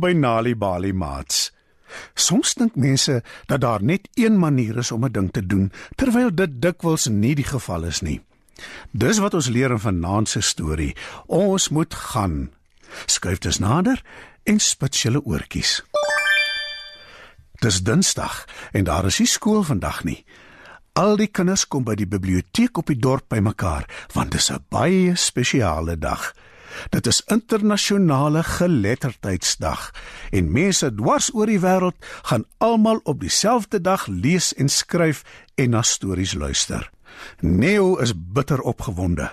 Welkom by Nali Bali Mats. Soms dink mense dat daar net een manier is om 'n ding te doen, terwyl dit dikwels nie die geval is nie. Dis wat ons leer in vanaand se storie. Ons moet gaan. Skuif dus nader en spits julle oortjies. Dis Dinsdag en daar is nie skool vandag nie. Al die kinders kom by die biblioteek op die dorp bymekaar want dit is 'n baie spesiale dag. Dit is internasionale geletterdheidsdag en mense dwars oor die wêreld gaan almal op dieselfde dag lees en skryf en na stories luister. Neo is bitter opgewonde.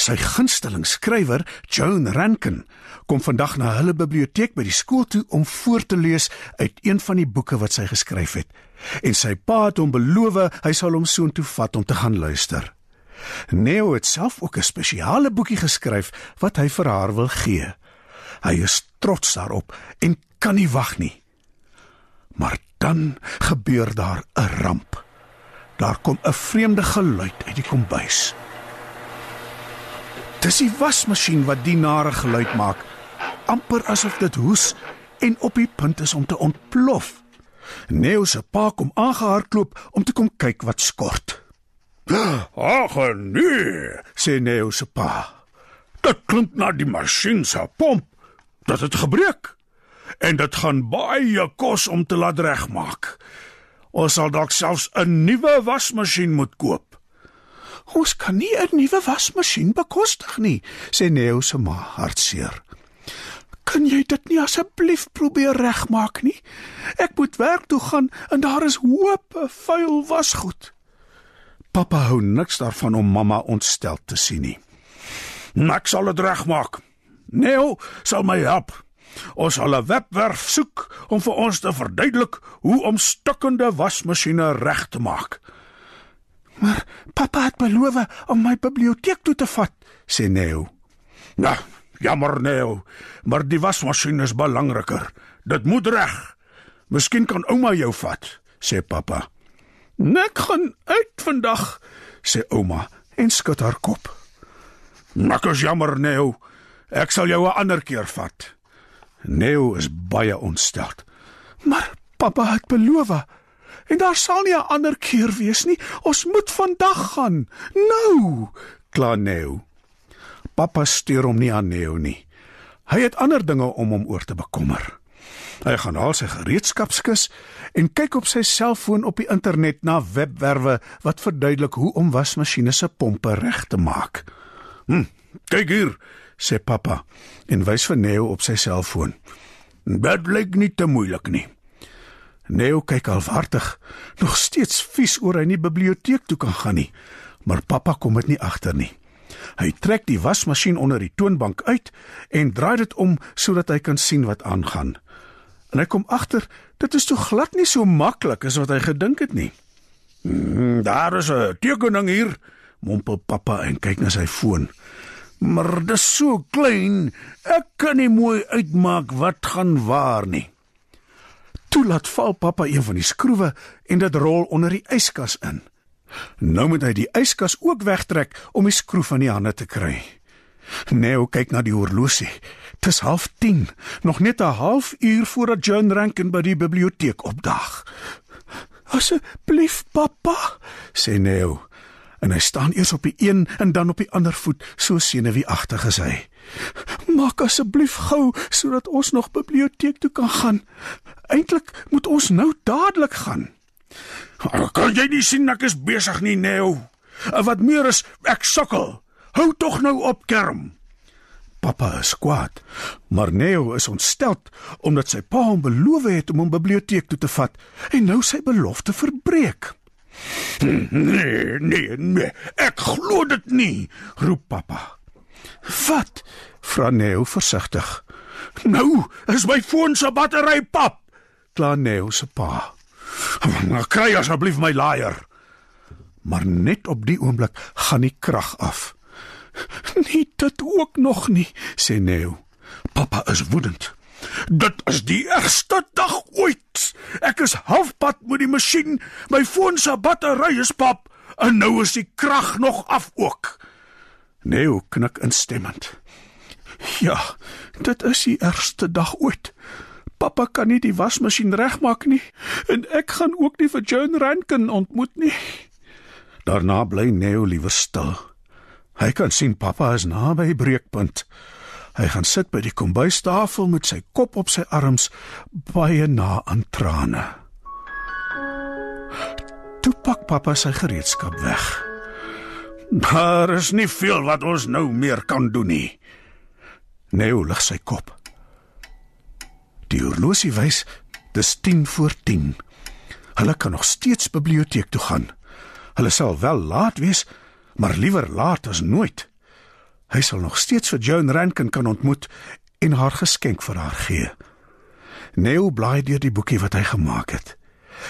Sy gunsteling skrywer, Joan Rankin, kom vandag na hulle biblioteek by die skool toe om voor te lees uit een van die boeke wat sy geskryf het. En sy pa het hom beloof hy sal hom soontoe vat om te gaan luister. Neo het self ook 'n spesiale boekie geskryf wat hy vir haar wil gee. Hy is trots daarop en kan nie wag nie. Maar dan gebeur daar 'n ramp. Daar kom 'n vreemde geluid uit die kombuis. Dis die wasmasjien wat die nare geluid maak, amper asof dit hoes en op die punt is om te ontplof. Neo se pa kom aangehardloop om te kom kyk wat skort. Ag nee, sê Neo se pa. Dit klink na die masjien se pomp. Dit het gebreek. En dit gaan baie kos om te laat regmaak. Ons sal dalk selfs 'n nuwe wasmasjien moet koop. Ons kan nie 'n nuwe wasmasjien bekostig nie, sê Neo se ma hartseer. Kan jy dit nie asseblief probeer regmaak nie? Ek moet werk toe gaan en daar is hoop vuil wasgoed. Pappa hou niks daarvan om mamma ontstel te sien nie. Ek sal dit regmaak. Neo sal my help. Ons sal 'n webwerf soek om vir ons te verduidelik hoe om stukkende wasmasjiene reg te maak. Maar pappa het beloof om my biblioteek toe te vat, sê Neo. Nou, jammer Neo, maar die wasmasjien is belangriker. Dit moet reg. Miskien kan ouma jou vat, sê pappa. Ek gaan uit vandag, sê ouma en skud haar kop. Nak is jammer, Neo. Ek sal jou 'n ander keer vat. Neo is baie ontstel. Maar pappa het beloof. En daar sal nie 'n ander keer wees nie. Ons moet vandag gaan. Nou, kla Neo. Pappa stuur hom nie aan Neo nie. Hy het ander dinge om hom oor te bekommer. Hy gaan haal sy gereedskapskis en kyk op sy selfoon op die internet na webwerwe wat verduidelik hoe om wasmasjiene se pompe reg te maak. Hm, kyk hier, sê pappa en wys vir Neo op sy selfoon. Dit lyk nie te moeilik nie. Neo kyk alwaartig, nog steeds vies oor hy nie biblioteek toe kan gaan nie, maar pappa kom dit nie agter nie. Hy trek die wasmasjien onder die toonbank uit en draai dit om sodat hy kan sien wat aangaan. En hy kom agter dit is tog glad nie so maklik as wat hy gedink het nie. Hmm, daar is 'n tekening hier, mompel pappa en kyk na sy foon. Maar dit is so klein, ek kan nie mooi uitmaak wat gaan waar nie. Toe laat val pappa een van die skroewe en dit rol onder die yskas in. Nou moet hy die yskas ook wegtrek om die skroef van die hande te kry. Neo kyk na die horlosie. Dis 10:30, nog net 'n halfuur voordat John Rankin by die biblioteek opdag. "Asseblief, pappa," sê Neo. En hy staan eers op die een en dan op die ander voet, so senuweeagtig is hy. "Maak asseblief gou sodat ons nog biblioteek toe kan gaan. Eintlik moet ons nou dadelik gaan." "Kan jy nie sien ek is besig nie, Neo? Wat meer is, ek sukkel." Hou tog nou op, Kerm. Pappa is kwaad, maar Neo is ontstel omdat sy pa hom beloof het om hom biblioteek toe te vat en nou sy belofte verbreek. Nee, nee, nee, ek glo dit nie, roep pappa. Wat? vra Neo versigtig. Nou, is my foon se battery pap, kla Neo se pa. Maar kry asseblief my laaier. Maar net op die oomblik gaan die krag af. Nie dit ook nog nie, sê Neo. Pappa is woedend. Dit is die ergste dag ooit. Ek is halfpad met die masjien. My foon se battery is pap en nou is die krag nog af ook. Neo knik instemmend. Ja, dit is die ergste dag ooit. Pappa kan nie die wasmasjien regmaak nie en ek gaan ook nie vir Joan Rankin ontmoet nie. Daarna bly Neo liewer stil. Hy kan sien pappa is naby breekpunt. Hy gaan sit by die kombuistafel met sy kop op sy arms, baie na aan trane. Toe pak pappa sy gereedskap weg. Daar is nie veel wat ons nou meer kan doen nie. Neo lig sy kop. Die horlosie wys dis 10 voor 10. Hulle kan nog steeds biblioteek toe gaan. Hulle sal wel laat wees, maar liewer laat as nooit. Hy sal nog steeds vir Joan Rankin kan ontmoet en haar geskenk vir haar gee. Neo blaai deur die boekie wat hy gemaak het.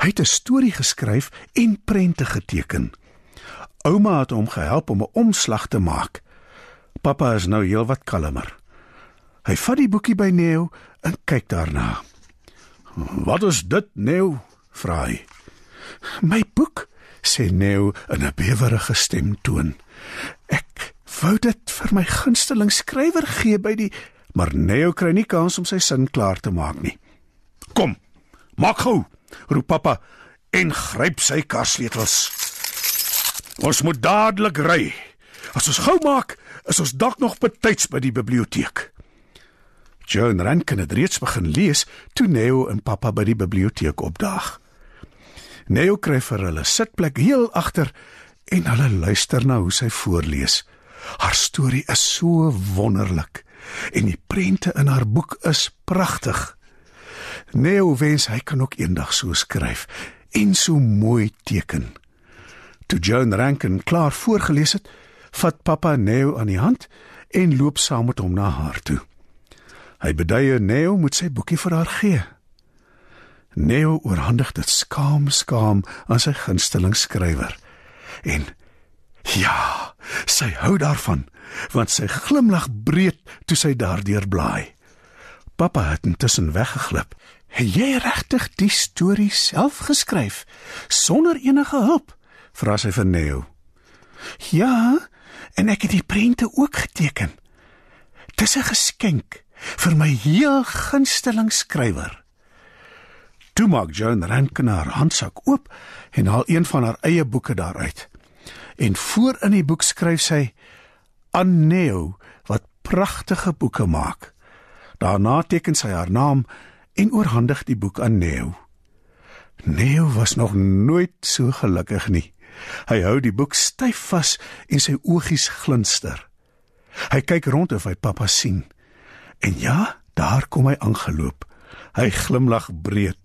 Hy het 'n storie geskryf en prente geteken. Ouma het hom gehelp om 'n omslag te maak. Pappa is nou heelwat kalmer. Hy vat die boekie by Neo en kyk daarna. "Wat is dit, Neo?" vra hy. "My boek," sê Neo in 'n bewerige stemtoon. "Ek wou dit vir my gunsteling skrywer gee by die maar Neo kry nie kans om sy sin klaar te maak nie. "Kom, maak gou," roep pappa en gryp sy karsleutels. "Ons moet dadelik ry. As ons gou maak, is ons dalk nog betyds by die biblioteek." Joan Rankin het reeds begin lees toe Neo en pappa by die biblioteek opdaag. Neo kry vir hulle sitplek heel agter en hulle luister na hoe sy voorlees. Haar storie is so wonderlik en die prente in haar boek is pragtig. Neo wens hy kan ook eendag so skryf en so mooi teken. Toe Joan Rankin klaar voorgeles het, vat pappa Neo aan die hand en loop saam met hom na haar toe. Hy beduie Neo moet sy boekie vir haar gee. Neo oorhandig dit skaam skaam aan sy gunsteling skrywer. En ja, sy hou daarvan want sy glimlag breed toe sy daardeur blaai. Pappa het intussen weggeglip. "Het jy regtig die storie self geskryf sonder enige hulp?" vra sy vir Neo. "Ja, en ek het die prente ook geteken. Dis 'n geskenk vir my heel gunsteling skrywer. Toe maak Joan Rankin haar handsak oop en haal een van haar eie boeke daaruit. En voor in die boek skryf sy aan Neo wat pragtige boeke maak. Daarna teken sy haar naam en oorhandig die boek aan Neo. Neo was nog nooit so gelukkig nie. Hy hou die boek styf vas en sy oogies glinster. Hy kyk rond of hy pappa sien. En ja, daar kom hy aangeloop. Hy glimlag breed.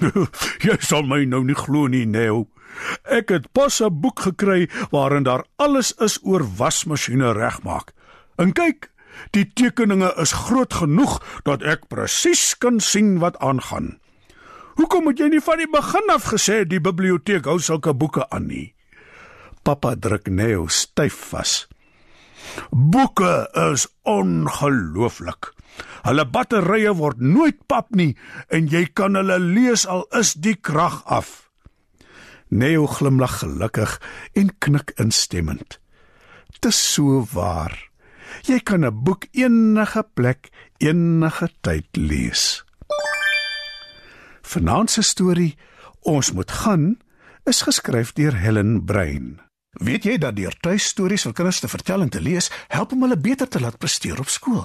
Jy sal my nou nie glo nie, Neo. Ek het pas 'n boek gekry waarin daar alles is oor wasmasjiene regmaak. En kyk, die tekeninge is groot genoeg dat ek presies kan sien wat aangaan. Hoekom het jy nie van die begin af gesê die biblioteek hou sulke boeke aan nie? Pappa druk Neo styf vas. Boeke is ongelooflik. Hulle batterye word nooit pap nie en jy kan hulle lees al is die krag af. Neo glimlag gelukkig en knik instemmend. Dis so waar. Jy kan 'n boek enige plek, enige tyd lees. Vanaand se storie, Ons moet gaan, is geskryf deur Helen Brein. Weet jy dat deur tuistories vir kinders te vertel en te lees, help om hulle beter te laat presteer op skool?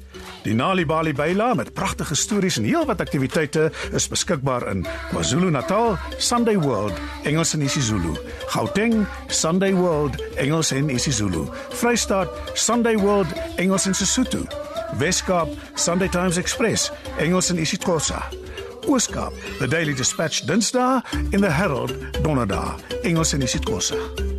Die Nali Bali Baila met pragtige stories en heelwat aktiwiteite is beskikbaar in KwaZulu-Natal, Sunday World, Engels en isiZulu, Gauteng, Sunday World, Engels en isiZulu, Vrystaat, Sunday World, Engels en Sesotho, Weskaap, Sunday Times Express, Engels en isiXhosa. Ooskaap, The Daily Dispatch Dinsdae en The Herald Donderdag, Engels en isiXhosa.